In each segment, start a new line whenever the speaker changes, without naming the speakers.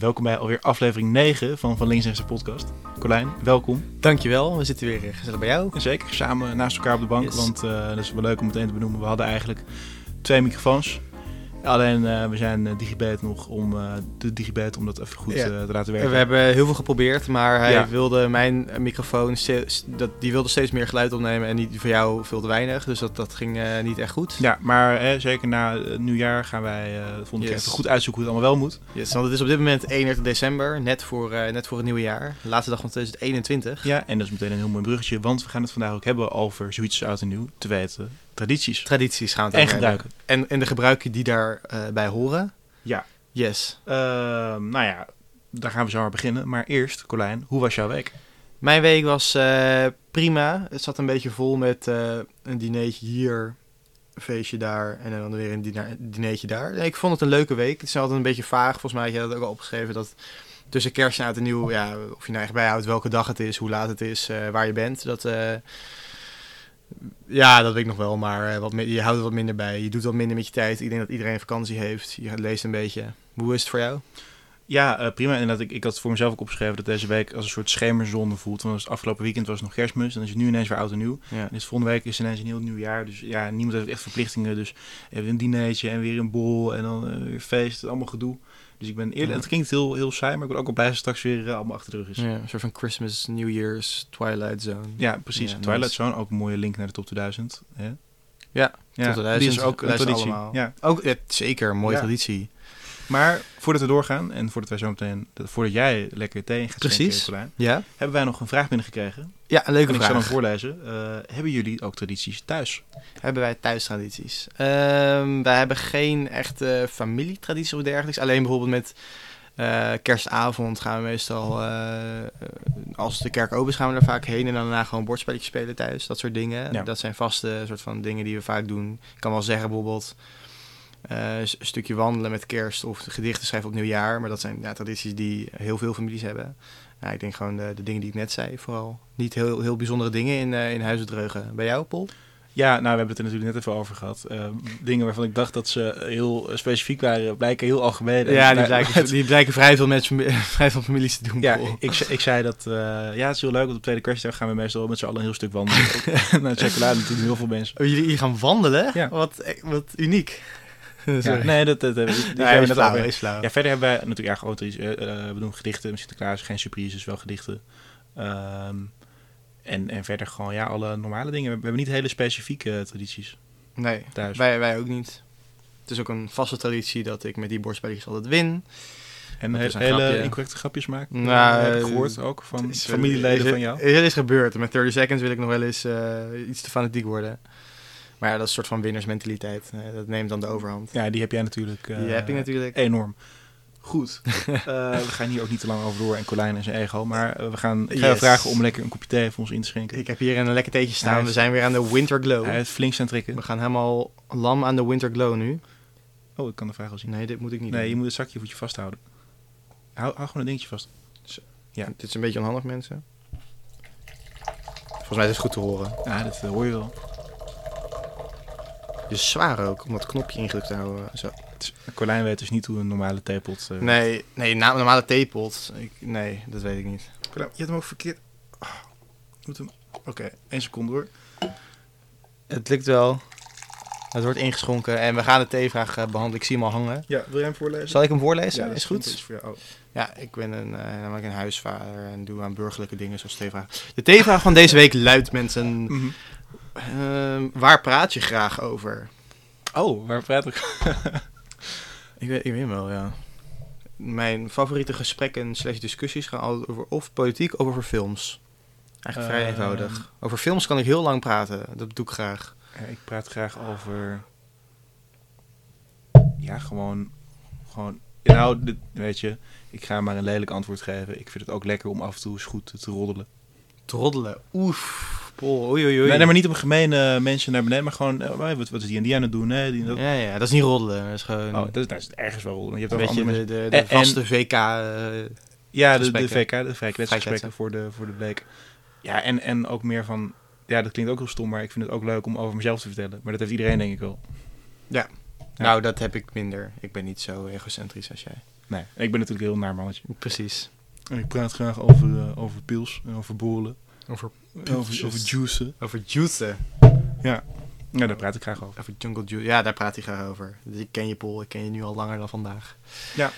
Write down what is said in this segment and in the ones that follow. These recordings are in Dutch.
Welkom bij alweer aflevering 9 van Van Links Rechts de podcast. Colijn, welkom.
Dankjewel, we zitten weer gezellig bij jou.
En zeker samen naast elkaar op de bank,
Yes.
want eh, dat is wel leuk om meteen te benoemen. We hadden eigenlijk twee microfoons. Alleen eh, we zijn uh, digibet nog om eh, de digibet om dat even goed
Ja.
eh, te laten
We
werken.
hebben heel veel geprobeerd, maar hij
Ja.
wilde mijn microfoon, dat, die wilde steeds meer geluid opnemen en die van jou veel te weinig. Dus dat, dat ging eh, niet echt goed.
Ja, maar hè, zeker na het nieuwjaar gaan wij eh de volgende keer
Yes.
even goed uitzoeken hoe het allemaal wel moet.
Yes, want het is op dit moment 31 december, net voor, eh, net voor het nieuwe jaar. De laatste dag van 2021.
Ja, en dat is meteen een heel mooi bruggetje, want we gaan het vandaag ook hebben over zoiets als oud en nieuw, te weten tradities.
Tradities gaan we het
En gebruiken.
En, en de gebruiken die daarbij bij horen.
Ja.
Yes.
Ehm, nou ja, daar gaan we zo maar beginnen. Maar eerst, Colijn, hoe was jouw week?
Mijn week was eh, prima. Het zat een beetje vol met eh, een dinertje hier, een feestje daar en dan weer een diner, dinertje daar. Nee, ik vond het een leuke week. Het is altijd een beetje vaag. Volgens mij had je dat ook al opgeschreven dat tussen kerst en oud en nieuw, ja, of je nou echt bijhoudt welke dag het is, hoe laat het is, eh, waar je bent. Dat, eh, ja, dat weet ik nog wel, maar eh, wat, je houdt er wat minder bij. Je doet wat minder met je tijd. Ik denk dat iedereen vakantie heeft. Je leest een beetje. Hoe is het voor jou?
Ja, eh, prima. En ik, ik had voor mezelf ook opgeschreven dat deze week als een soort schemerzonde voelt. Want het afgelopen weekend was het nog kerstmis. En dan is het nu ineens weer oud en nieuw.
Ja.
En dus volgende week is ineens een heel nieuw jaar. Dus ja, niemand heeft echt verplichtingen. Dus even een dinertje en weer een bol en dan eh, weer feest. Allemaal gedoe. Dus ik ben eerlijk,
Ja.
het klinkt heel, heel saai, maar ik ben ook wel blij dat het straks weer eh, allemaal achter de rug is. Ja,
een soort van Christmas, New Year's, Twilight Zone.
precies.
Ja,
Twilight
nice.
Zone, ook een mooie link naar de top 2000. Hè?
Ja,
ja
Tot 2000,
die is ook een traditie.
allemaal.
Ja.
Ook ja, zeker, een mooie traditie.
Maar voordat we doorgaan en voordat wij zo meteen, voordat jij lekker thee gaat
Precies.
Colijn,
Ja?
hebben wij nog een vraag binnengekregen.
Ja, een leuke
En ik zal hem
vraag.
voorlezen. Eh, hebben jullie ook tradities thuis?
Hebben wij thuistradities? Ehm wij hebben geen echte familietradities of dergelijks. Alleen bijvoorbeeld met eh, kerstavond gaan we meestal, eh, als de kerk open is, gaan we er vaak heen. En daarna gewoon bordspelletjes spelen thuis. Dat soort dingen.
Ja.
Dat zijn vaste soort van dingen die we vaak doen. Ik kan wel zeggen bijvoorbeeld eh, een stukje wandelen met kerst of gedichten schrijven op nieuwjaar. Maar dat zijn ja, tradities die heel veel families hebben. Ik denk gewoon de, de dingen die ik net zei, vooral. Niet heel, heel bijzondere dingen in, eh in Huizen Dreugen. Bij jou, Paul?
Ja, nou, we hebben het er natuurlijk net even over gehad. Eh, dingen waarvan ik dacht dat ze heel specifiek waren, blijken heel algemeen. En
Ja, die blijken, die blijken vrij veel met fami- vrij veel families te doen.
Ja,
Paul.
ik, zei- ik zei dat, eh, ja, het is heel leuk, want op tweede kerstdag gaan we meestal met z'n allen een heel stuk wandelen. Naar chocolade natuurlijk heel veel mensen.
Oh, jullie, jullie gaan wandelen?
Ja.
Wat, wat uniek.
Nee, dat, dat,
Nee,
hebben we
flauw,
over.
is flauw.
Ja, verder hebben wij natuurlijk tradities. eh, eh, we doen gedichten Sinterklaas, geen surprises, wel gedichten. Ehm, en, en verder gewoon, ja, alle normale dingen. We hebben niet hele specifieke eh, tradities
Nee,
thuis.
wij, wij ook niet. Het is ook een vaste traditie dat ik met die borstspelletjes altijd win.
En he- hele
grapje.
incorrecte grapjes maken.
Nou,
heb ik
eh,
gehoord ook van familieleden van jou.
Het is gebeurd. Met 30 seconds wil ik nog wel eens iets te fanatiek worden. Maar ja, dat is een soort van winnersmentaliteit. Eh, dat neemt dan de overhand.
Ja, die heb jij natuurlijk. eh,
die heb ik natuurlijk.
Enorm. Goed. Eh, we gaan hier ook niet te lang over door en Colijn en zijn ego. Maar eh, we gaan
Yes.
vragen om lekker een kopje thee voor ons in te schenken.
Ik heb hier een lekker theetje staan.
Is-
We zijn weer aan de Winter Glow.
Hij heeft flink staan trekken.
We gaan helemaal lam aan de Winter Glow nu.
Oh, ik kan de vraag al zien.
Nee, dit moet ik niet
Nee,
doen.
je moet het zakje voetje vasthouden. Hou, hou gewoon een dingetje vast. Ja.
Dit is een beetje onhandig, mensen. Volgens mij is het goed te horen.
Ja, dat eh, hoor je wel.
Het is zwaar ook, om dat knopje ingedrukt te houden. Zo.
Colijn weet dus niet hoe een normale theepot... eh,
Nee, nee, na, normale theepot. Ik, nee, dat weet ik niet.
Colijn, je hebt hem ook verkeerd... Je moet hem... Oké, één seconde hoor.
Het lukt wel. Het wordt ingeschonken en we gaan de theevraag eh, behandelen. Ik zie hem al hangen.
Ja, wil jij hem voorlezen?
Zal ik hem voorlezen?
dat
is goed.
Is voor jou. Oh.
Ja, ik ben een, eh, namelijk een huisvader en doe aan burgerlijke dingen zoals theevraag. De theevraag van deze week luidt, mensen...
Mhm.
Ehm, waar praat je graag over?
Oh, waar praat ik?
Ik weet, ik weet wel, ja. Mijn favoriete gesprekken slash discussies gaan altijd over of politiek of over films. Eigenlijk vrij
Ehm.
eenvoudig. Over films kan ik heel lang praten. Dat doe ik graag.
Ik praat graag over. Ja, gewoon. Gewoon. Nou, dit, weet je, ik ga maar een lelijk antwoord geven. Ik vind het ook lekker om af en toe eens goed te roddelen.
Troddelen. Oef. Pol. Oei, oei, oei.
Nee, nee, maar niet op een gemene mensen naar beneden, maar gewoon. eh, wat, wat is die en die aan het doen? Nee, die, dat,
Ja, ja, dat is niet roddelen. Dat is gewoon
oh, dat, is- dat is ergens wel roddelen. Je hebt
een beetje de,
mensen.
de, de
en-
vaste VK. eh,
Ja, de, de. VK, de vrijkletsgesprekken
Vrijkletsen.
voor de, voor de bleek. Ja, en, en ook meer van. Ja, dat klinkt ook heel stom, maar ik vind het ook leuk om over mezelf te vertellen. Maar dat heeft iedereen denk ik wel. Ja.
Nou, dat heb ik minder. Ik ben niet zo egocentrisch als jij.
Nee, ik ben natuurlijk heel naar mannetje.
Precies.
En ik praat graag over, uh, over pils en over borrelen.
Over,
over, over juicen.
Over juicen.
Ja. ja, daar praat ik graag over.
Over jungle juice. Ja, daar praat hij graag over. Dus ik ken je, Paul. Ik ken je nu al langer dan vandaag.
Ja.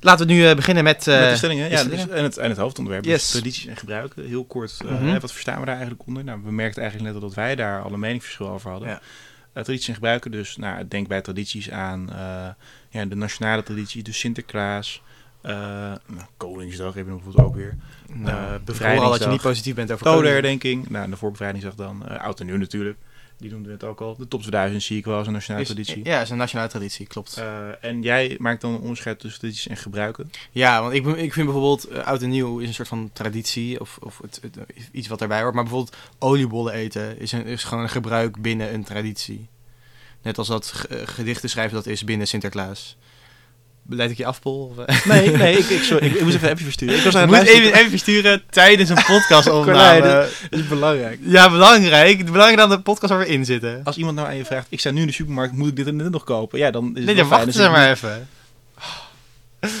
Laten we nu uh, beginnen met, uh,
met de stellingen. Ja, dus, en, het, en het hoofdonderwerp
Yes.
is tradities en gebruiken. Heel kort, uh,
Mhm.
wat verstaan we daar eigenlijk onder? Nou, we merkten eigenlijk net al dat wij daar alle meningsverschil over hadden.
Ja.
Tradities en gebruiken, dus nou, denk bij tradities aan ja, de nationale traditie, dus Sinterklaas, nou, Koningsdag hebben we bijvoorbeeld ook weer.
Nou, bevrijdingsdag. dat je niet positief bent over
Dodenherdenking, nou, de voorbevrijdingsdag dan, uh, oud en nieuw natuurlijk. Die noemden we het ook al. De top 2000 zie ik wel als een nationale
is,
traditie.
Ja, is een nationale traditie, klopt.
Uh, en jij maakt dan een onderscheid tussen tradities en gebruiken?
Ja, want ik, ik vind bijvoorbeeld uh, oud en nieuw is een soort van traditie of, of het, het, iets wat daarbij hoort. Maar bijvoorbeeld oliebollen eten is, een, is gewoon een gebruik binnen een traditie. Net als dat gedichten schrijven dat is binnen Sinterklaas. Leid ik je af, Paul?
Nee, nee, ik, ik, sorry, ik, ik moest even een appje versturen. Ik was aan
het moet even, even versturen tijdens een podcast
dat is belangrijk.
Ja, belangrijk. Belangrijk dat de podcast waar we in zitten.
Als iemand nou aan je vraagt, ik sta nu in de supermarkt, moet ik dit en dit nog kopen? Ja, dan is het
Nee,
dan
wacht ze maar even.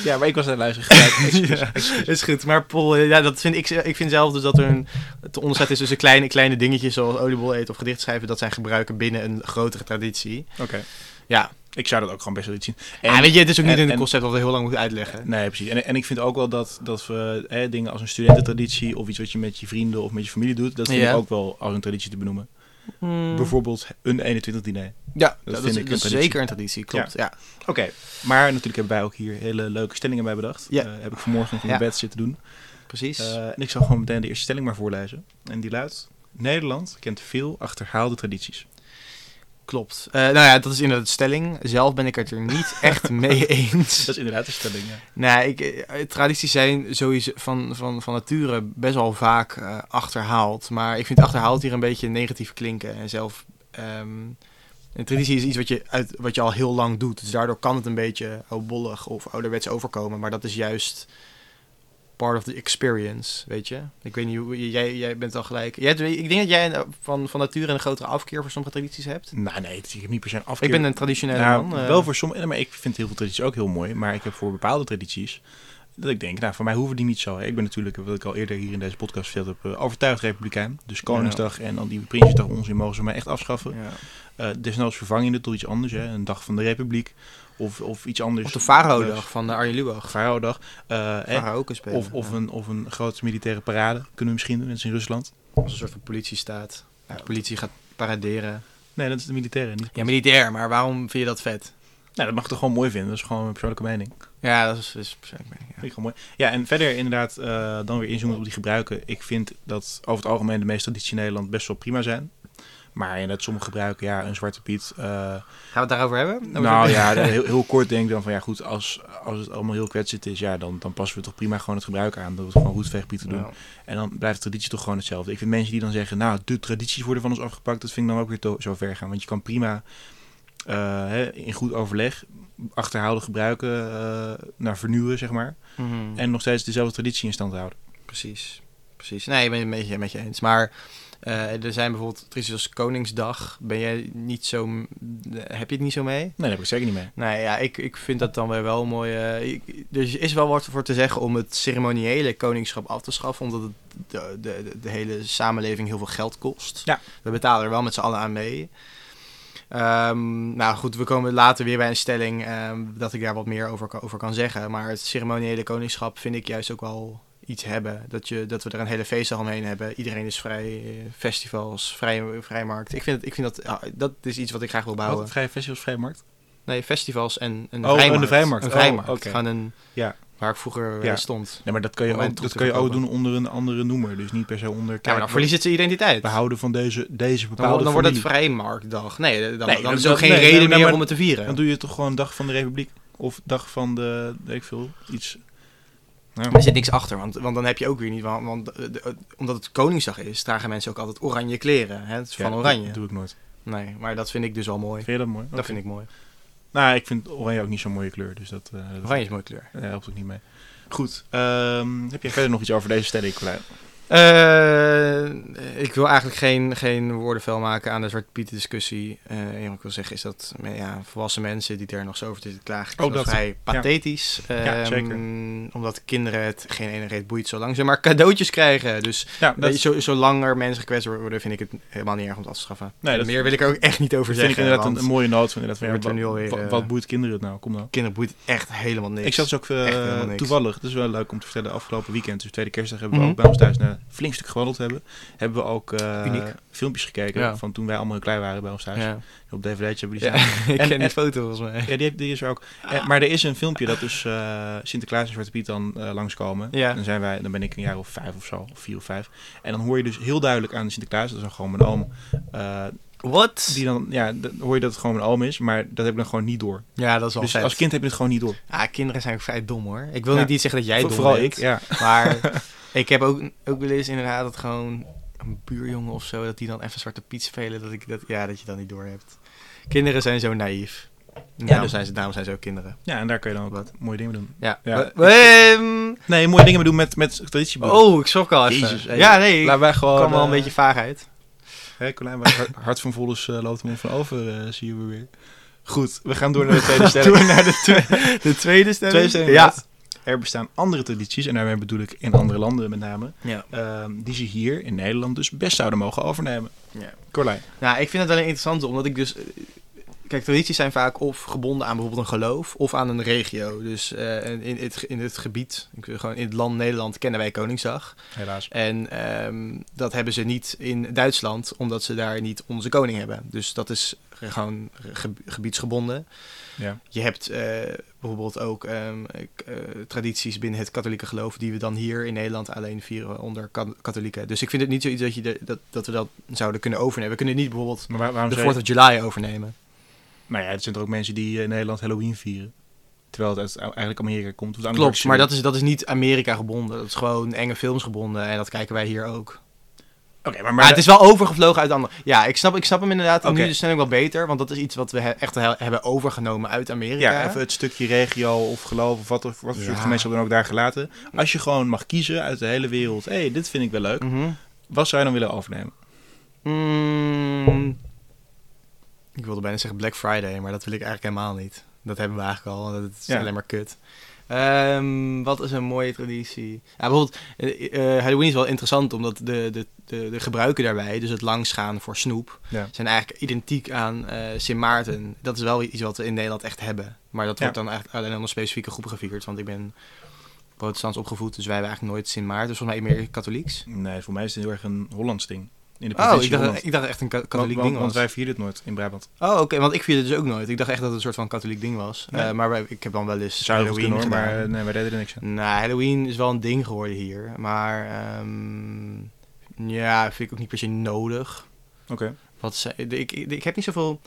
Ja, maar ik was aan het luisteren.
ja, is goed. Maar Paul, ja, dat vind ik, ik vind zelf dus dat er een het onderscheid is tussen kleine, kleine dingetjes zoals oliebol eten of gedicht schrijven. Dat zijn gebruiken binnen een grotere traditie.
Oké. Okay.
Ja.
Ik zou dat ook gewoon best wel iets zien.
En, ja, weet je, het is ook niet en, een concept wat we heel lang moeten uitleggen.
Nee, precies. En, en ik vind ook wel dat, dat we hè, dingen als een studententraditie of iets wat je met je vrienden of met je familie doet, dat vind
ja.
ik ook wel als een traditie te benoemen.
Hmm.
Bijvoorbeeld een 21 diner.
Ja, dat, dat vind is, ik dat is zeker een traditie, klopt. Ja.
ja. Oké, okay. maar natuurlijk hebben wij ook hier hele leuke stellingen bij bedacht.
Ja.
Uh, heb ik vanmorgen nog in
ja.
bed zitten doen.
Precies.
Uh, en ik zal gewoon meteen de eerste stelling maar voorlezen. En die luidt: Nederland kent veel achterhaalde tradities.
Klopt. Uh, nou ja, dat is inderdaad de stelling. Zelf ben ik het er niet echt mee eens.
Dat is inderdaad de stelling, ja.
Nee, ik, tradities zijn sowieso van, van, van nature best wel vaak uh, achterhaald. Maar ik vind achterhaald hier een beetje negatief klinken. En zelf... Um, een traditie is iets wat je, uit, wat je al heel lang doet. Dus daardoor kan het een beetje oudbollig of ouderwets overkomen. Maar dat is juist part of the experience, weet je. Ik weet niet hoe jij, jij bent al gelijk. Jij, ik denk dat jij van, van nature een grotere afkeer voor sommige tradities hebt.
Nou, nee, ik heb niet per se een afkeer.
Ik ben een traditionele
nou,
man. Uh,
wel voor sommige, maar ik vind heel veel tradities ook heel mooi. Maar ik heb voor bepaalde tradities dat ik denk, nou, voor mij hoeven die niet zo. Ik ben natuurlijk, wat ik al eerder hier in deze podcast verteld heb, uh, overtuigd republikein. Dus Koningsdag en dan die Prinsjesdag onzin mogen ze mij echt afschaffen.
Ja.
Uh, desnoods vervang je het door iets anders, hè. Een dag van de republiek. Of, of iets anders.
Of de Faro-dag van de Arjen Lubach.
Faro-dag. Uh,
Faro ook een speler.
Of, of, ja. een, of een grote militaire parade. Kunnen we misschien doen, net als in Rusland.
Als een soort van politiestaat. De politie gaat paraderen.
Nee, dat is de militaire. Niet
ja, militair. Maar waarom vind je dat vet?
Nou, dat mag ik toch gewoon mooi vinden. Dat is gewoon een persoonlijke mening.
Ja, dat is, is persoonlijke mening. Ja.
Vind ik gewoon mooi. Ja, en verder inderdaad uh, dan weer inzoomen op die gebruiken. Ik vind dat over het algemeen de meeste tradities in Nederland best wel prima zijn. Maar inderdaad, sommige gebruiken, ja, een zwarte piet. Uh,
Gaan we het daarover hebben?
Over nou ja, heel, heel, kort denk ik dan van ja goed, als, als het allemaal heel kwetsend is, ja, dan, dan passen we toch prima gewoon het gebruik aan. Dat we het gewoon roetveegpieten doen.
Ja.
En dan blijft de traditie toch gewoon hetzelfde. Ik vind mensen die dan zeggen, nou, de tradities worden van ons afgepakt, dat vind ik dan ook weer zo ver gaan. Want je kan prima hè, in goed overleg achterhaalde gebruiken uh, naar vernieuwen, zeg maar.
Mm-hmm.
En nog steeds dezelfde traditie in stand houden.
Precies. Precies. Nee, ik ben het een beetje met je eens. Maar uh, er zijn bijvoorbeeld tradities als Koningsdag. Ben jij niet zo... Heb je het niet zo mee?
Nee, daar heb ik zeker niet mee.
Nee, ja, ik, ik vind dat dan weer wel mooi. Uh, ik, er is wel wat voor te zeggen om het ceremoniële koningschap af te schaffen. Omdat het de, de, de hele samenleving heel veel geld kost.
Ja.
We betalen er wel met z'n allen aan mee. Um, nou goed, we komen later weer bij een stelling um, dat ik daar wat meer over, over kan zeggen. Maar het ceremoniële koningschap vind ik juist ook wel iets hebben. Dat, je, dat we er een hele feestdag omheen hebben. Iedereen is vrij, festivals, vrij, vrijmarkt. Ik vind, ik vind dat, dat is iets wat ik graag wil bouwen.
Wat, vrije festivals, vrijmarkt?
Nee, festivals en een
oh,
vrijmarkt.
een vrijmarkt.
Een vrijmarkt.
Oh, okay.
Gewoon een,
ja.
Waar ik vroeger
ja.
stond.
Nee, maar dat kan je, ook, dat kan je ook doen onder een andere noemer. Dus niet per se onder...
Kijk, ja, maar dan verliest het zijn identiteit.
We houden van deze, deze bepaalde
Dan, dan wordt het vrijmarktdag. Nee, dan,
Nee,
dan is er ook geen
nee,
reden meer
maar-
om het te vieren.
Dan doe je toch gewoon dag van de Republiek. Of dag van de, weet ik veel, iets... Ja.
Er zit niks achter, want, want dan heb je ook weer niet... Want, want, eh, de- omdat het Koningsdag is, dragen mensen ook altijd oranje kleren. Hè? Het is van
Ja,
oranje.
Dat doe ik nooit.
Nee, maar dat vind ik dus al mooi.
Vind je dat mooi?
Dat vind ik mooi.
Nou, ik vind oranje ook niet zo'n mooie kleur. Dus dat, eh
Oranje is een mooie kleur.
Daar helpt ook niet mee. Goed. ehm, heb jij verder nog iets over deze stelling, Colijn?
Eh, ik wil eigenlijk geen, geen woorden vuil maken aan de Zwarte Piet discussie. Wat ik wil zeggen is dat ja, volwassen mensen die er nog zo over zitten klagen,
Oh,
dat
dat.
vrij pathetisch.
Ja,
Ehm,
zeker.
Omdat kinderen het geen ene reet boeit zolang ze maar cadeautjes krijgen. Dus
Ja,
zo, zolang er mensen gekwetst worden, vind ik het helemaal niet erg om het af te schaffen.
Nee, dat-
Meer wil ik er ook echt niet over
vind ik
zeggen.
inderdaad een, een mooie noot. Van, inderdaad, van, ja,
wordt
wat,
eh,
wat boeit kinderen het nou? Kom dan.
kinderen boeit echt helemaal niks.
Ik zat dus ook toevallig, het is wel leuk om te vertellen, afgelopen weekend, dus tweede kerstdag, hebben we
Mhm.
ook bij ons thuis een flink stuk gewandeld hebben. Hebben we ook eh, filmpjes gekeken
Ja.
van toen wij allemaal klein waren bij ons thuis.
Ja,
Op dvd'tje hebben we die staan.
ik
En-
ken die foto volgens mij.
Ja, die, die is er ook. Eh, maar er is een filmpje dat dus eh, Sinterklaas en Zwarte Piet dan langskomen.
Ja.
Dan, zijn wij, dan ben ik een jaar of vijf of zo, of vier of vijf. En dan hoor je dus heel duidelijk aan Sinterklaas, dat is dan gewoon mijn oom,
Wat?
die dan, ja, dan hoor je dat het gewoon mijn oom is, maar dat heb ik dan gewoon niet door.
Ja, dat is wel
Dus
vet.
als kind heb je het gewoon niet door.
Ja, kinderen zijn ook vrij dom hoor. Ik wil
Ja.
niet zeggen dat jij dom
Vooral
bent.
ik, ja.
Maar ik heb ook, ook wel eens inderdaad dat gewoon een buurjongen of zo, dat die dan even Zwarte Piet spelen, dat, ik dat, ja, dat je dat niet door hebt. Kinderen zijn zo naïef. Ja, daarom,
dus-
zijn ze, daarom zijn ze ook kinderen.
Ja, en daar kun je dan ook
Wat?
mooie dingen mee doen.
Ja.
Ja.
Ehm,
Nee, mooie dingen mee doen met, met traditieboeken.
oh, ik schrok al even.
Jezus,
ja, nee,
Laten wij gewoon...
kwam wel een
eh,
beetje vaag uit.
Hè, Colijn, waar hart, van Volles uh, loopt hem van over, eh, zien we weer. Goed, we gaan door naar de tweede stelling.
Door naar de, twe- de tweede stelling.
Tweede stelling
Ja.
Er bestaan andere tradities, en daarmee bedoel ik in andere landen met name,
ja.
ehm, die ze hier in Nederland dus best zouden mogen overnemen.
Ja.
Colijn.
Nou, ik vind het wel een interessante, omdat ik dus... Kijk, tradities zijn vaak of gebonden aan bijvoorbeeld een geloof of aan een regio. Dus eh, in, in, het, in het gebied, ik wil gewoon in het land Nederland kennen wij Koningsdag.
Helaas.
En ehm, dat hebben ze niet in Duitsland, omdat ze daar niet onze koning hebben. Dus dat is gewoon ge- gebiedsgebonden.
Ja.
Je hebt eh, bijvoorbeeld ook ehm, eh, tradities binnen het katholieke geloof, die we dan hier in Nederland alleen vieren onder ka- katholieken. Dus ik vind het niet zoiets dat, je de- dat, dat we dat zouden kunnen overnemen. We kunnen niet bijvoorbeeld
Maar waar- waarom
de
zou
4th
je...
of July overnemen.
Nou ja, er zijn er ook mensen die eh, in Nederland Halloween vieren. Terwijl het uit eigenlijk Amerika komt. of
Klopt, maar dat is, dat is niet Amerika gebonden. Dat is gewoon enge films gebonden en dat kijken wij hier ook.
Oké, maar,
Maar, het is wel overgevlogen uit andere... Ja, ik snap, ik snap hem inderdaad
Oké.
nu de stelling wel beter. Want dat is iets wat we he- echt he- hebben overgenomen uit Amerika.
Ja, even het stukje regio of geloof of wat, of wat voor soort gemeenschap dan ook daar gelaten. Als je gewoon mag kiezen uit de hele wereld. Hé, hey, dit vind ik wel leuk.
Mhm.
Wat zou je dan willen overnemen?
Mm, ik wilde bijna zeggen Black Friday, maar dat wil ik eigenlijk helemaal niet. Dat hebben we eigenlijk al, dat is
Ja.
alleen maar kut. Ehm, wat is een mooie traditie? Ja, bijvoorbeeld, eh, eh, Halloween is wel interessant, omdat de, de, de, de gebruiken daarbij, dus het langsgaan voor snoep,
Ja.
zijn eigenlijk identiek aan eh Sint Maarten. Dat is wel iets wat we in Nederland echt hebben. Maar dat wordt dan eigenlijk alleen onder specifieke groepen gevierd, want ik ben protestants opgevoed, dus wij hebben eigenlijk nooit Sint Maarten, dus volgens mij meer katholieks.
Nee, voor mij is het heel erg een Hollands ding. In de
Oh, ik dacht,
Holland.
ik dacht echt een ka- katholiek
want,
ding
want
was.
wij vierden het nooit in Brabant.
Oh, oké, want ik vierde het dus ook nooit. Ik dacht echt dat het een soort van katholiek ding was.
Nee.
Eh, maar wij, ik heb dan wel eens Halloween
hoor,
gedaan.
maar eh, nee, wij deden er niks aan.
Nou, Halloween is wel een ding geworden hier. Maar ehm, ja, vind ik ook niet per se nodig.
Oké.
Wat ik, ik, ik heb niet zoveel...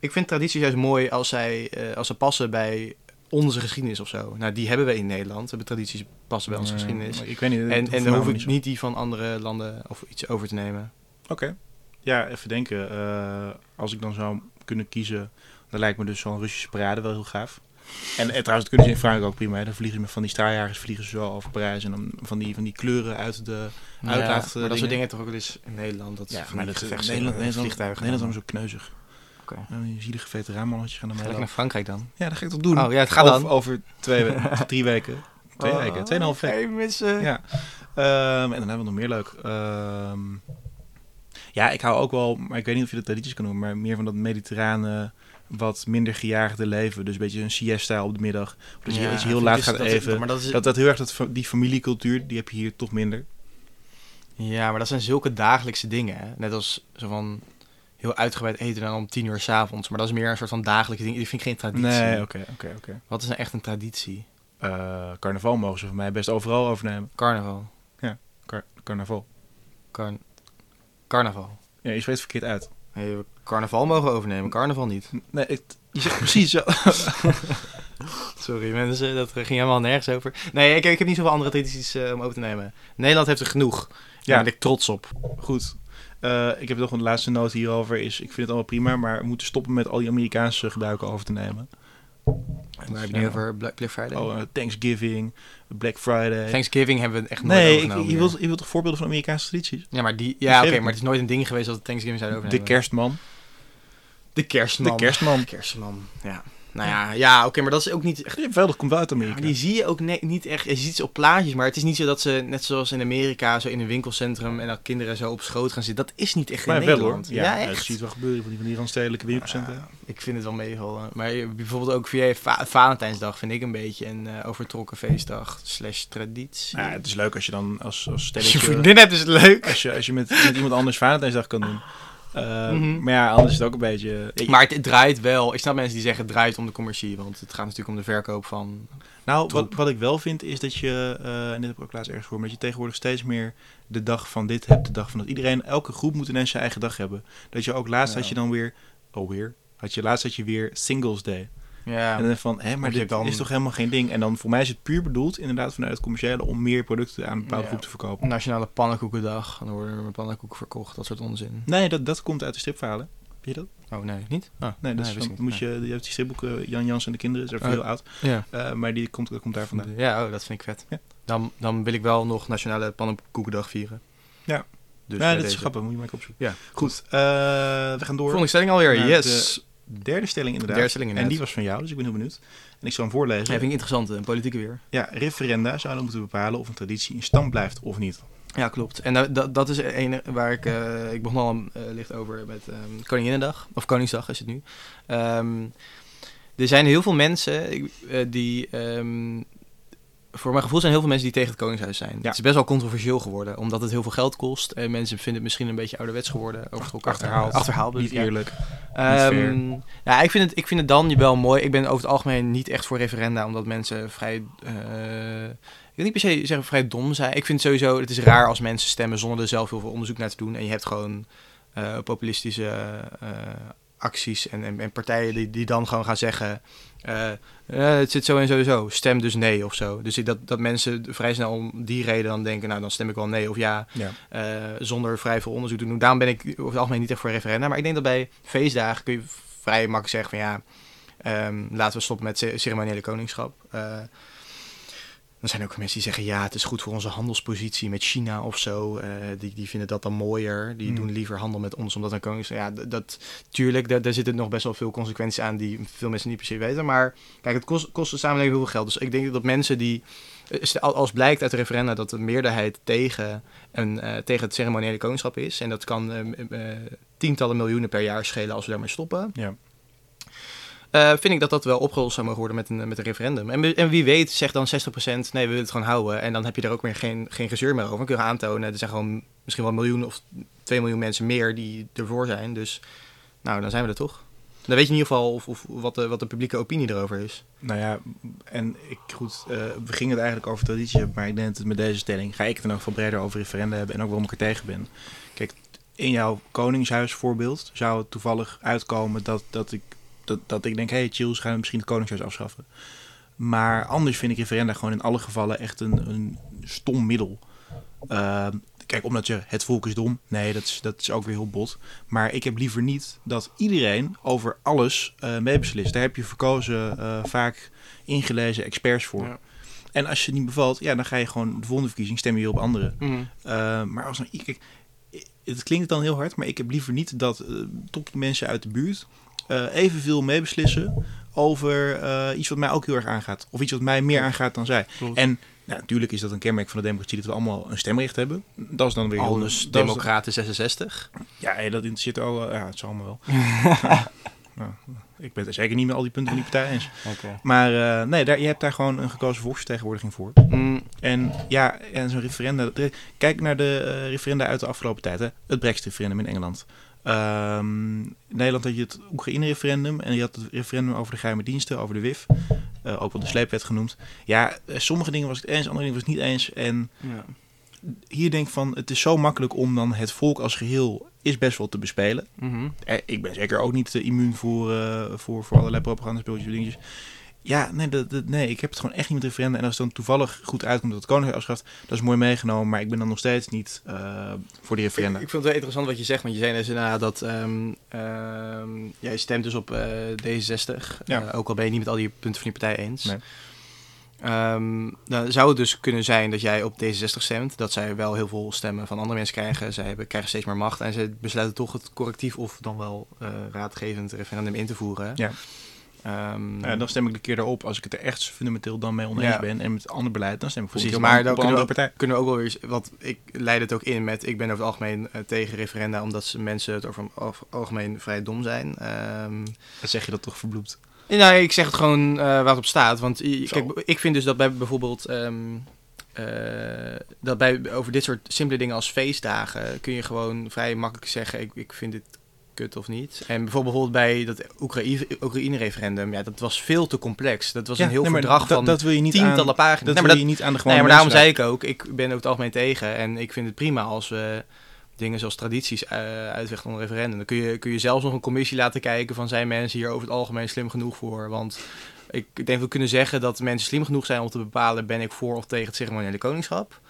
Ik vind tradities juist mooi als, zij, eh, als ze passen bij onze geschiedenis of zo. Nou, die hebben we in Nederland. We hebben tradities passen bij onze geschiedenis.
ik weet niet.
En, en dan hoef ik
niet
die van andere landen of iets over te nemen.
Oké. Ja, even denken. eh, als ik dan zou kunnen kiezen, dan lijkt me dus zo'n Russische parade wel heel gaaf. En, en trouwens, dat kunnen ze in Frankrijk ook prima. hè. Dan vliegen ze met van die straaljagers vliegen ze zo over Parijs. En dan van die, van die kleuren uit de
Ja,
uitlaat.
maar
eh,
dat soort
dingen.
toch ook wel eens in Nederland. Dat
Ja, maar dat Nederland,
eh,
Nederland,
vliegtuigen.
Nederland is zo kneuzig.
Oké.
Nou, die zielige veteranmannetje gaan dan
Ga ik naar Frankrijk dan?
Ja, dat ga ik toch doen.
Oh ja, het gaat
over,
dan.
over twee, we- drie weken. Twee weken, tweeënhalf weken.
Missen.
Ja. Ehm, en dan hebben we nog meer leuk. Ehm, ja, ik hou ook wel, maar ik weet niet of je dat tradities kan noemen, maar meer van dat mediterrane, wat minder gejaagde leven. Dus een beetje een siesta op de middag. Of dat je, je heel laat
ik
gaat
dat-
even.
Maar dat is,
Dat, dat heel erg, dat, die familiecultuur, die heb je hier toch minder.
Ja, maar dat zijn zulke dagelijkse dingen. Hè? Net als zo van heel uitgebreid eten dan om tien uur s'avonds. Maar dat is meer een soort van dagelijkse ding. Die vind ik geen traditie.
Nee, oké, oké, oké.
Wat is nou echt een traditie?
Eh, Carnaval mogen ze van mij best overal overnemen.
Carnaval.
Car- carnaval.
Carn carnaval.
Ja, je spreekt verkeerd uit.
Nee, we carnaval mogen overnemen, carnaval niet.
Nee, ik, je zegt precies zo.
Sorry mensen, dat ging helemaal nergens over. Nee, ik, ik heb niet zoveel andere tradities eh, om over te nemen. Nederland heeft er genoeg. Daar
Ja.
ben ik trots op.
Goed. Eh, ik heb nog een laatste noot hierover. Is, ik vind het allemaal prima, maar we moeten stoppen met al die Amerikaanse gebruiken over te nemen.
Waar heb je nu over Black, Black Friday?
Oh, eh, Thanksgiving, Black Friday.
Thanksgiving hebben we echt nooit
nee,
overgenomen.
je,
hier.
wilt, je wilt toch voorbeelden van Amerikaanse tradities?
Ja, maar die... Ja, oké, maar het is nooit een ding geweest dat Thanksgiving zouden
De
overnemen.
kerstman.
De kerstman.
De kerstman.
kerstman, ja. Nou ja, ja oké, maar dat is ook niet echt...
Ja, wel, dat komt wel uit
Ja,
Amerika.
maar die zie je ook niet echt. Je ziet ze op plaatjes, maar het is niet zo dat ze, net zoals in Amerika, zo in een winkelcentrum en dat kinderen zo op schoot gaan zitten. Dat is niet echt in
maar wel hoor.
Nederland.
Ja,
Ja,
ja,
echt.
je ziet wel gebeuren van die, van die randstedelijke winkelcentra.
Ja, ik vind het wel meevallen. Maar bijvoorbeeld ook via Va- Valentijnsdag vind ik een beetje een eh, overtrokken feestdag slash traditie.
Ja, het is leuk als je dan als, als
Als je vriendin hebt is het leuk.
Als je, als je met, met iemand anders Valentijnsdag kan doen. Eh,
Mhm.
Maar ja, anders is het ook een beetje... ik-
Maar het, het draait wel. Ik snap mensen die zeggen het draait om de commercie. Want het gaat natuurlijk om de verkoop van...
Nou, wat,
Troep.
wat ik wel vind is dat je, eh en dit heb ik ook laatst ergens gehoord, dat je tegenwoordig steeds meer de dag van dit hebt, de dag van dat. Iedereen, elke groep moet ineens zijn eigen dag hebben. Dat je ook laatst
Ja.
had je dan weer, oh weer, had je laatst had je weer Singles Day.
Ja,
En dan van, hè, maar dit
dan-
is toch helemaal geen ding. En dan voor mij is het puur bedoeld, inderdaad vanuit het commerciële, om meer producten aan een bepaalde
Ja.
groep te verkopen.
Nationale Pannenkoekendag. Dan worden er pannenkoeken verkocht. Dat soort onzin.
Nee, dat, dat komt uit de stripverhalen. Weet je dat?
Oh, nee, niet? Oh,
Nee, dat is van, moet
niet.
je, je hebt die stripboeken Jan Jans en de kinderen, is even
Oh.
heel oud.
Ja.
Eh, maar die komt, dat komt daar vandaan.
Ja, oh, dat vind ik vet.
Ja.
Dan, dan wil ik wel nog Nationale Pannenkoekendag vieren.
Ja.
Dus
ja, dat is grappig, moet je maar opzoeken.
Ja.
Goed, eh, we gaan door.
Volgende stelling alweer, yes.
Derde stelling inderdaad.
Derde stelling
en die was van jou, dus ik ben heel benieuwd. En ik zal hem voorlezen.
Ja, vind ik interessant, een politieke weer.
Ja, referenda zouden moeten bepalen of een traditie in stand blijft of niet.
Ja, klopt. En dat, dat, dat is een waar ik... eh, ik begon al eh, licht over met ehm Koninginnedag. Of Koningsdag is het nu. Ehm, er zijn heel veel mensen eh, die... ehm, voor mijn gevoel zijn heel veel mensen die tegen het Koningshuis zijn.
Ja.
Het is best wel controversieel geworden, omdat het heel veel geld kost. En mensen vinden het misschien een beetje ouderwets geworden. Overtrokken.
Achterhaald.
Achterhaald.
Niet
bedoel ik, ja.
eerlijk.
Ehm, ja, ik vind, het, ik vind het dan wel mooi. Ik ben over het algemeen niet echt voor referenda, omdat mensen vrij. eh, ik wil niet per se zeggen vrij dom zijn. Ik vind sowieso, het is raar als mensen stemmen zonder er zelf heel veel onderzoek naar te doen. En je hebt gewoon eh, populistische eh, acties en, en, en partijen die, die dan gewoon gaan zeggen. eh, eh, het zit zo en sowieso, stem dus nee of zo. Dus ik- dat, dat mensen vrij snel om die reden dan denken, nou dan stem ik wel nee of ja.
Ja.
Eh, zonder vrij veel onderzoek te doen. Daarom ben ik over het algemeen niet echt voor referenda. Maar ik denk dat bij feestdagen kun je vrij makkelijk zeggen van ja, ehm, laten we stoppen met ce- ceremoniële koningschap. Dan zijn er ook mensen die zeggen ja, het is goed voor onze handelspositie met China of zo. Eh, die, die vinden dat dan mooier. Die
Hmm.
doen liever handel met ons omdat een koningschap. Ja, d- dat tuurlijk, daar, daar zitten nog best wel veel consequenties aan die veel mensen niet per se weten. Maar kijk, het kost, kost de samenleving heel veel geld. Dus ik denk dat mensen die eh, als blijkt uit de referenda dat de meerderheid tegen, een, eh, tegen het ceremoniële koningschap is. En dat kan eh, eh, tientallen miljoenen per jaar schelen als we daarmee stoppen.
Ja.
Eh, vind ik dat dat wel opgelost zou mogen worden met een, met een referendum. En, we- en wie weet zegt dan 60% nee, we willen het gewoon houden. En dan heb je er ook meer geen, geen gezeur meer over. Dan kun je aantonen, er zijn gewoon misschien wel een miljoen of 2 miljoen mensen meer die ervoor zijn. Dus nou, dan zijn we er toch. Dan weet je in ieder geval of, of wat, de, wat de publieke opinie erover is.
Nou ja, en ik, goed, eh, we gingen het eigenlijk over traditie maar ik denk dat met deze stelling ga ik het dan ook veel breder over referenda hebben en ook waarom ik er tegen ben. Kijk, in jouw koningshuisvoorbeeld zou het toevallig uitkomen dat, dat, ik, dat, dat ik denk, hé, hey, chill, ze gaan misschien het koningshuis afschaffen. Maar anders vind ik referenda gewoon in alle gevallen echt een, een stom middel. Ehm, kijk, omdat je het volk is dom. Nee, dat is, dat is ook weer heel bot. Maar ik heb liever niet dat iedereen over alles eh meebeslist. Daar heb je verkozen, eh, vaak ingelezen experts voor.
Ja.
En als je het niet bevalt, ja, dan ga je gewoon de volgende verkiezing stem je weer op anderen. Eh, maar als nou, kijk, het klinkt dan heel hard, maar ik heb liever niet dat eh top mensen uit de buurt eh, evenveel meebeslissen over eh, iets wat mij ook heel erg aangaat. Of iets wat mij meer aangaat dan zij.
Klopt.
En nou, natuurlijk is dat een kenmerk van de democratie dat we allemaal een stemrecht hebben. Dat is dan weer
Alles Democraten 66.
ja, dat interesseert al. eh, Ja, het is allemaal wel. Nou, ik ben het er zeker niet met al die punten van die partij eens.
Oké.
Maar eh, nee, daar, je hebt daar gewoon een gekozen volksvertegenwoordiging voor.
Mm,
En ja, en zo'n referenda. Kijk naar de eh, referenda uit de afgelopen tijd. Hè. Het Brexit-referendum in Engeland. Ehm, in Nederland had je het Oekraïne-referendum. En je had het referendum over de geheime diensten, over de WIF. Eh, ook wel de sleepwet genoemd. Ja, eh, sommige dingen was ik het eens, andere dingen was ik het niet eens. En
ja.
hier denk ik van, het is zo makkelijk om dan het volk als geheel is best wel te bespelen.
Mhm.
Eh, ik ben zeker ook niet immuun voor, eh, voor, voor allerlei propagandaspeeltjes en dingetjes. Ja, nee, dat, dat- nee, ik heb het gewoon echt niet met referenda. En als het dan toevallig goed uitkomt dat het Koningshuis afschaft, dat is mooi meegenomen. Maar ik ben dan nog steeds niet eh, voor die referenda.
ik vind het wel interessant wat je zegt, want je zei dus inderdaad dat ehm, ehm, jij stemt dus op eh, D66.
Ja.
Eh, ook al ben je niet met al die punten van die partij eens.
Nee.
Ehm, dan zou het dus kunnen zijn dat jij op D66 stemt, dat zij wel heel veel stemmen van andere mensen krijgen. Zij hebben, krijgen steeds meer macht en ze besluiten toch het correctief of dan wel raadgevend referendum in te voeren.
Ja.
Ehm,
Ja, dan stem ik de keer erop als ik het er echt fundamenteel dan mee oneens
Ja.
ben. En met ander beleid, dan stem ik
Precies,
bijvoorbeeld
maar dan kunnen
andere
we,
partij.
kunnen we ook wel weer... Want ik leid het ook in met... Ik ben over het algemeen eh, tegen referenda... omdat ze mensen het over het algemeen vrij dom zijn. Ehm,
Dan zeg je dat toch verbloept.
nou, ik zeg het gewoon eh, waar het op staat. Want kijk, ik vind dus dat bij bijvoorbeeld... ehm, eh, dat bij over dit soort simpele dingen als feestdagen... kun je gewoon vrij makkelijk zeggen... ik, ik vind dit kut of niet. En bijvoorbeeld bij dat Oekraïne- Oekraïne-referendum... ja, dat was veel te complex. Dat was een heel
nee,
verdrag van
dat wil je niet
tientallen
aan,
pagina's.
dat
Nee, maar
wil
dat-
je niet aan de gewone
Nee, maar daarom zei ik ook, ik ben over het algemeen tegen. En ik vind het prima als we dingen zoals tradities eh uitvechten onder referendum. Dan kun je, kun je zelfs nog een commissie laten kijken van zijn mensen hier over het algemeen slim genoeg voor. Want ik denk dat we kunnen zeggen dat mensen slim genoeg zijn om te bepalen ben ik voor of tegen het ceremoniële koningschap.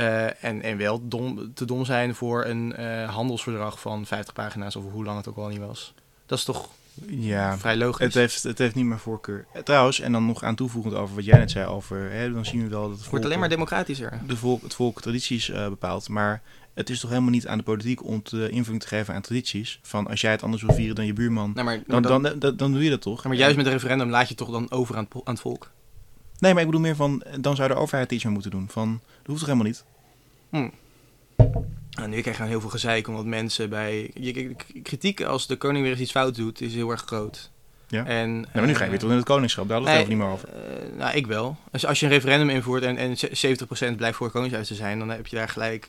Eh, en, en wel dom, te dom zijn voor een eh, handelsverdrag van 50 pagina's of hoe lang het ook al niet was. Dat is toch
Ja,
vrij logisch.
het heeft, het heeft niet mijn voorkeur. Eh, Trouwens, en dan nog aan toevoegend over wat jij net zei over... Hè, dan zien we wel dat het
het wordt
volk,
alleen maar democratischer.
de volk, het volk tradities bepaalt. Maar het is toch helemaal niet aan de politiek om te invulling te geven aan tradities. Van als jij het anders wil vieren dan je buurman,
Nou, maar,
dan,
dan,
dan, doe je dat toch?
maar juist met een referendum laat je het toch dan over aan het, aan het volk.
Nee, maar ik bedoel meer van, dan zou de overheid iets aan moeten doen. Van, dat hoeft toch helemaal niet?
En nu krijg je heel veel gezeik omdat mensen bij... Je, kritiek als de koning weer eens iets fout doet, is heel erg groot.
Ja.
En,
Nou, maar nu ga je weer tot in het koningschap, daar hadden we het
nee,
even niet meer over.
eh, nou, ik wel. Als, als je een referendum invoert en, en ze- 70% blijft voor het koningshuis te zijn, dan heb je daar gelijk...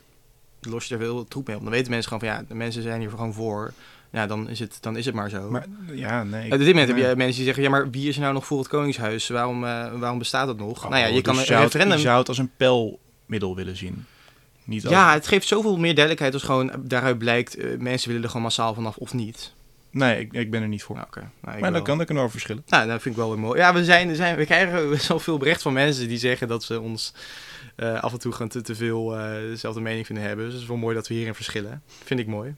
los je er veel troep mee op. Dan weten mensen gewoon van ja, de mensen zijn hier gewoon voor. Ja, dan is het, dan is het maar zo.
Maar ja, nee. ik-
Op dit moment heb je mensen die zeggen, ja, maar wie is er nou nog voor het Koningshuis? Waarom, eh, waarom bestaat dat nog?
Oh,
nou ja, je
dus
kan een
zou het-. Je zou het als een pijlmiddel willen zien. Niet als,
Ja, het geeft zoveel meer duidelijkheid als gewoon daaruit blijkt, eh, mensen willen er gewoon massaal vanaf of niet.
Nee, ik, ik ben er niet voor.
Nou. Nou, ik
maar dan kan er kunnen over verschillen.
Nou, dat vind ik wel weer mooi. Ja, we, zijn, we, zijn, we krijgen best wel veel bericht van mensen die zeggen dat ze ons eh, af en toe gewoon te, te veel eh, dezelfde mening vinden hebben. Dus het is wel mooi dat we hierin verschillen. Vind ik mooi.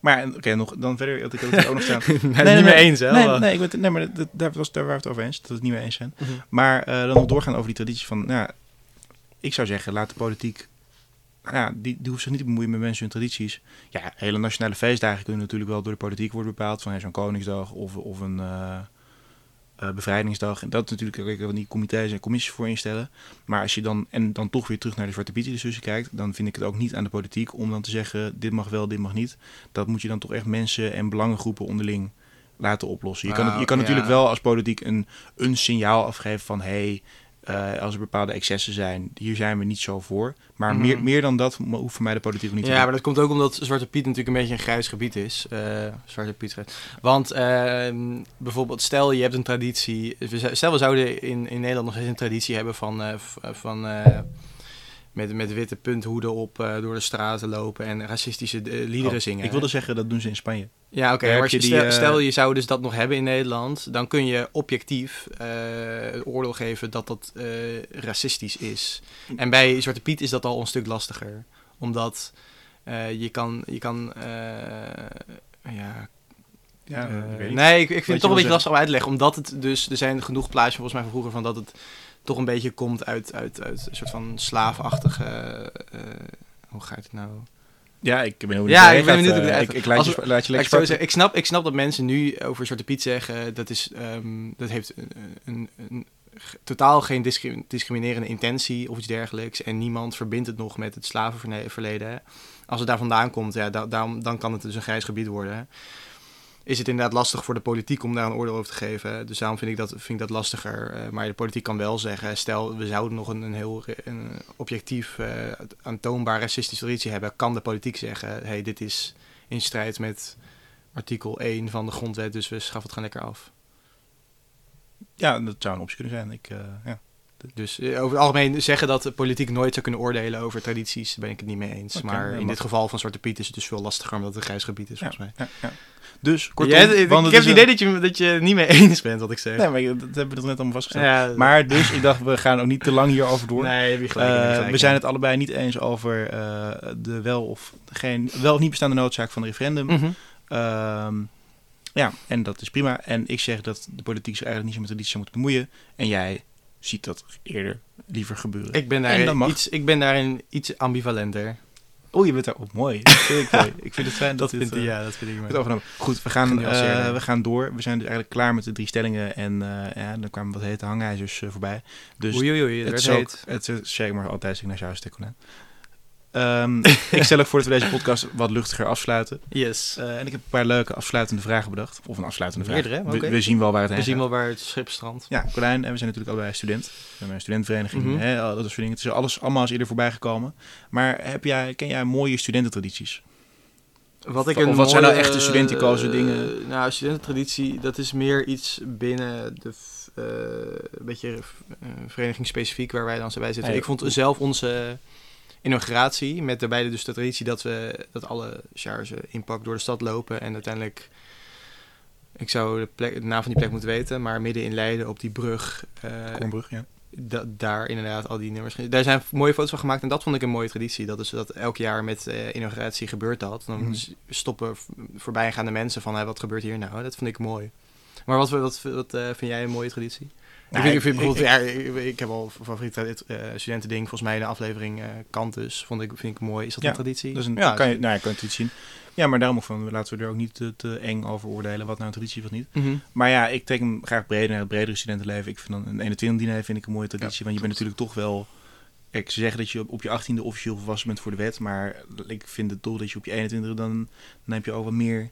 Maar oké, nog dan verder had ik het ook nog staan.
nee,
nee,
niet meer eens, hè?
Nee, nee, ik ben, het- nee maar dat, daar, was, daar waren we het over eens. Dat we het niet mee eens zijn.
Mhm.
Maar eh, dan nog doorgaan over die traditie van... Nou, ja, ik zou zeggen, laat de politiek... Nou ja, die, die hoeft zich niet te bemoeien met mensen hun tradities. Ja, hele nationale feestdagen kunnen natuurlijk wel door de politiek worden bepaald. Van hè, zo'n Koningsdag of, of een eh, eh, bevrijdingsdag. En dat is natuurlijk ook die comité's en commissies voor instellen. Maar als je dan, en dan toch weer terug naar de Zwarte discussie kijkt... dan vind ik het ook niet aan de politiek om dan te zeggen... dit mag wel, dit mag niet. Dat moet je dan toch echt mensen en belangengroepen onderling laten oplossen. Je kan,
Nou,
je kan
ja.
natuurlijk wel als politiek een, een signaal afgeven van... hey, eh, als er bepaalde excessen zijn, hier zijn we niet zo voor. Maar
Mhm.
meer, meer dan dat hoeft voor mij de politiek niet te
Ja,
doen.
maar dat komt ook omdat Zwarte Piet natuurlijk een beetje een grijs gebied is. Eh, Zwarte Piet. Want ehm, bijvoorbeeld, stel je hebt een traditie. Stel we zouden in, in Nederland nog steeds een traditie hebben van, eh, van met, met witte punthoeden op door de straten lopen en racistische liederen
Oh,
zingen.
Ik wilde zeggen, dat doen ze in Spanje.
Ja, oké. Maar
heb je
als je-
die,
stel,
eh,
stel je zou dus dat nog hebben in Nederland, dan kun je objectief het oordeel geven dat dat eh, racistisch is. En bij Zwarte Piet is dat al een stuk lastiger, omdat je kan, je kan, ja.
Ja, ik
nee, ik, ik vind het toch een beetje lastig om uit te leggen, omdat het dus, er zijn genoeg plaatjes volgens mij van vroeger van dat het toch een beetje komt uit, uit, uit een soort van slaafachtige, hoe gaat het nou?
Ja, ik ben heel
Ja,
benieuwd
ik ben
waar je
benieuwd
ik, ik laat, je, laat
ik
lekker
zeggen, ik, snap, ik snap dat mensen nu over Zwarte Piet zeggen, dat, is, ehm, dat heeft een, een, een totaal geen discri- discriminerende intentie of iets dergelijks. En niemand verbindt het nog met het slavenverleden. Als het daar vandaan komt, ja, da- daarom, dan kan het dus een grijs gebied worden. Is het inderdaad lastig voor de politiek om daar een oordeel over te geven. Dus daarom vind ik dat, vind ik dat lastiger. Eh, maar de politiek kan wel zeggen, stel we zouden nog een, een heel objectief eh, aantoonbaar racistische traditie hebben. Kan de politiek zeggen, hey, dit is in strijd met artikel 1 van de grondwet, dus we schaffen het gewoon lekker af.
Ja, dat zou een optie kunnen zijn. Ik, eh, ja.
Dus eh, over het algemeen zeggen dat de politiek nooit zou kunnen oordelen over tradities, daar ben ik het niet mee eens. Maar in dit geval van Zwarte Piet is het dus veel lastiger omdat het een grijs gebied is, volgens mij.
ja, ja. Dus, kortom,
Jij- ik heb
het
idee dat je, dat je niet mee eens bent wat ik zeg.
Nee, maar dat hebben we toch net allemaal vastgesteld.
ja,
Maar dus, ik dacht, we gaan ook niet te lang hierover door.
nee, heb je gelijk,
Eh,
gelijk,
we zijn het allebei niet eens over eh, de wel of, geen, wel of niet bestaande noodzaak van een referendum.
Mhm.
Ehm, ja, en dat is prima. En ik zeg dat de politiek zich eigenlijk niet zo met traditie zou moeten bemoeien. En jij ziet dat eerder liever gebeuren.
Ik ben, daarin iets, ik ben daarin iets ambivalenter.
Oeh, je bent daar op mooi. Dat vind ik mooi. Ik vind het fijn dat,
Dat
dit,
vind ik,
eh,
ja, dat vind ik mooi.
overgenomen. Goed, we gaan, eh, we gaan door. We zijn dus eigenlijk klaar met de drie stellingen. En eh, ja, dan kwamen wat hete hangijzers voorbij. Dus
Oei, oei, oei, het
is ook, het is zeg maar altijd naar jou stikken. Ehm ik stel ook voor dat we deze podcast wat luchtiger afsluiten.
Yes.
Eh, en ik heb een paar leuke afsluitende vragen bedacht. Of een afsluitende vraag.
Meerdere,
We- we, zien wel waar het
We
heen
zien
gaat.
wel waar het schip strandt.
Ja, Colijn en we zijn natuurlijk allebei student. We hebben een studentvereniging,
Mhm.
hè, dat soort dingen. Het is alles allemaal is eerder voorbij gekomen. Maar heb jij, ken jij mooie studententradities?
Wat ik
Of
een
wat zijn nou echte studenticoze
eh,
dingen?
Nou, studententraditie, dat is meer iets binnen de eh, een beetje vereniging specifiek waar wij dan zo bij zitten.
Ja,
ik vond zelf onze inauguratie met daarbij dus de traditie dat we dat alle charge inpak door de stad lopen en uiteindelijk ik zou de, plek, de naam van die plek moeten weten, maar midden in Leiden op die brug eh,
Kornbrug, ja.
da- daar inderdaad al die nummers. Daar zijn mooie foto's van gemaakt en dat vond ik een mooie traditie. Dat is dat elk jaar met eh, inauguratie gebeurt dat. Dan
Mhm.
stoppen voorbijgaande mensen van hé, wat gebeurt hier nou? Dat vond ik mooi. Maar wat, wat, wat eh, vind jij een mooie traditie?
Nou,
ik, vind, ik,
ik- ik-
bijvoorbeeld, ja, ik, ik heb al favoriet uh, studentending, volgens mij in de aflevering eh Cantus, vond ik, vind ik mooi. Is dat
Ja,
een traditie?
Dat is een,
ja,
kan je, nou, je kan het iets zien. Ja, maar daarom ook van, laten we er ook niet te, te eng over oordelen wat nou een traditie is of niet.
Mhm.
Maar ja, ik trek hem graag breder naar het bredere studentenleven. Ik vind dan een 21 diner vind ik een mooie traditie. want je bent natuurlijk toch wel... Kijk, ze zeggen dat je op, op je 18e officieel volwassen bent voor de wet. Maar ik vind het toch dat je op je 21e dan, dan heb je ook wat meer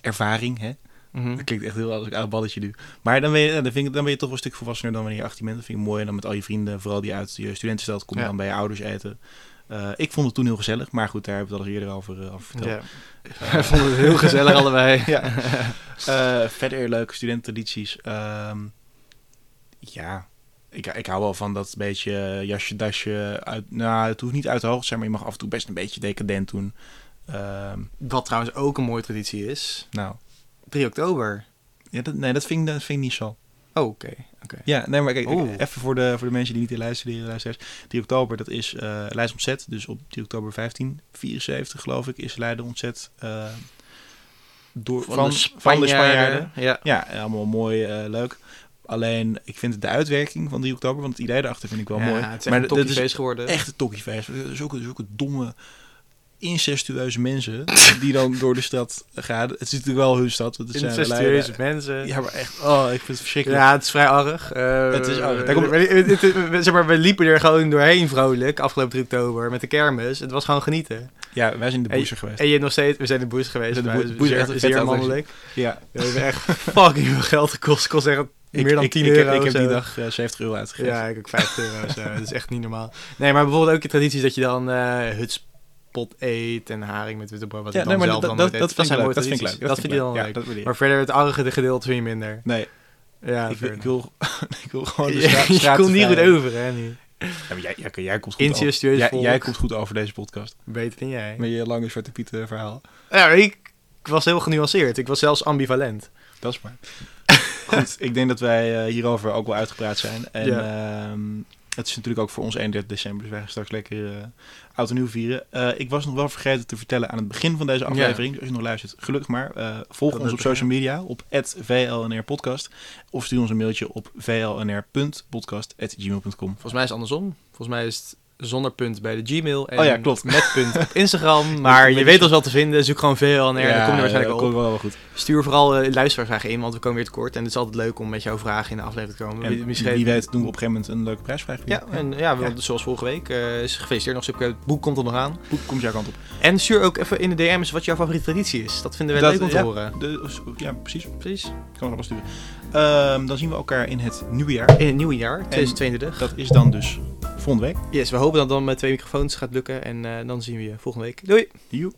ervaring. Hè?
Mhm.
Dat klinkt echt heel als een oud balletje nu. Maar dan ben, je, dan, vind ik, dan ben je toch wel een stuk volwassener dan wanneer je 18 bent. Dat vind ik mooi. En dan met al je vrienden, vooral die uit je studentenstad, kom je
Ja.
dan bij je ouders eten. Eh, ik vond het toen heel gezellig. Maar goed, daar hebben we het al eerder over, eh, over verteld.
Ja. We vonden het heel gezellig allebei.
Ja. Eh, verder leuke studententradities. Ehm, ja, ik, ik hou wel van dat beetje jasje, dasje. Uit, nou, het hoeft niet uit de hoogte te zijn, maar je mag af en toe best een beetje decadent doen. Ehm,
Wat trouwens ook een mooie traditie is.
nou,
3 oktober.
ja, dat, nee, dat vind, ik, dat vind ik niet zo.
Oh, oké. oké.
Ja, nee, maar kijk, even voor de, voor de mensen die niet in luisteren, luisteraars. 3 oktober, dat is Leiden ontzet. Dus op 3 oktober 1574, geloof ik, is Leiden ontzet. eh, door, van, van de Spanjaarden.
Ja.
Ja, allemaal mooi, eh, leuk. Alleen, ik vind de uitwerking van 3 oktober, want het idee daarachter vind ik wel
Ja,
mooi.
Het is
maar
een tokkiefeest geworden.
echt een tokkiefeest. Zulke, zulke domme, incestueuze mensen die dan door de stad gaan. Het is natuurlijk wel hun stad. want Het zijn
Incestueuze
Leiden.
mensen.
Ja, maar echt, oh, ik vind het verschrikkelijk.
Ja, het is vrij arg. Eh,
Het is arg. komt-
we, zeg maar, we liepen er gewoon doorheen vrolijk afgelopen 3 oktober met de kermis. Het was gewoon genieten.
Ja, wij zijn in de boezer geweest.
En je hebt nog steeds, we zijn in de boers geweest.
Zijn de boer is echt
zeer mannelijk.
Ja,
We hebben echt fucking veel geld gekost. Het kost echt
ik,
meer dan
ik,
10
ik,
euro.
heb, ik
of
heb die dag eh, 70 euro uitgegeven.
Ja, ik ook 50 euro. Zo. Dat is echt niet normaal. Nee, maar bijvoorbeeld ook de tradities dat je dan eh hutspot eet en haring met witte brood. Wat
Ja,
ik
nee,
dan
maar
zelf dan
dat, dat, vind ik leuk. Dat vind ik leuk.
Dat vind je dan
Ja,
leuk. Maar verder het arge gedeelte vind je minder.
Nee,
Ja,
ik, wil, ik wil gewoon de
Je-
stra-
je komt niet goed over, hè? Nu.
Ja, maar jij, jij, jij komt goed over. Jij, jij komt goed over deze podcast.
Beter dan jij.
Met je lange Zwarte Piet eh, verhaal.
Ja, ik, ik was heel genuanceerd. Ik was zelfs ambivalent.
Dat is waar. Goed, ik denk dat wij eh, hierover ook wel uitgepraat zijn. En ehm, het is natuurlijk ook voor ons 31 december, dus wij gaan straks lekker eh oud en nieuw vieren. Eh, ik was nog wel vergeten te vertellen aan het begin van deze aflevering, dus als je nog luistert, gelukkig maar. eh, volg
Dat
ons op social media op VLNR podcast of stuur ons een mailtje op vlnr.podcast.gmail.com.
Volgens mij is het andersom. Volgens mij is het zonder punt bij de Gmail. En
Oh ja, klopt.
Met punt op Instagram. Maar je weet ons wel te vinden. Zoek gewoon VLNR. dan kom je er waarschijnlijk
dat
wel op.
goed.
Stuur vooral uh, luistervragen in, want we komen weer tekort. En het is altijd leuk om met jouw vragen in de aflevering te komen.
En
Misschien-
wie weet doen we op een gegeven moment een leuke prijsvraag.
Ja, en ja, we-
Ja.
zoals vorige week. eh, is gefeliciteerd nog. Het boek komt er nog aan.
Hoe komt jouw kant op?
En stuur ook even in de DM's wat jouw favoriete traditie is. Dat vinden wij
Dat-
leuk om te horen.
De, ja, precies.
Precies.
Kan we nog wel sturen. Ehm, dan zien we elkaar in het nieuwe jaar.
In het nieuwe jaar, 2022.
Dat is dan dus volgende week.
Yes, we hopen dat dan met twee microfoons gaat lukken. En eh, dan zien we je volgende week. Doei!
Joe.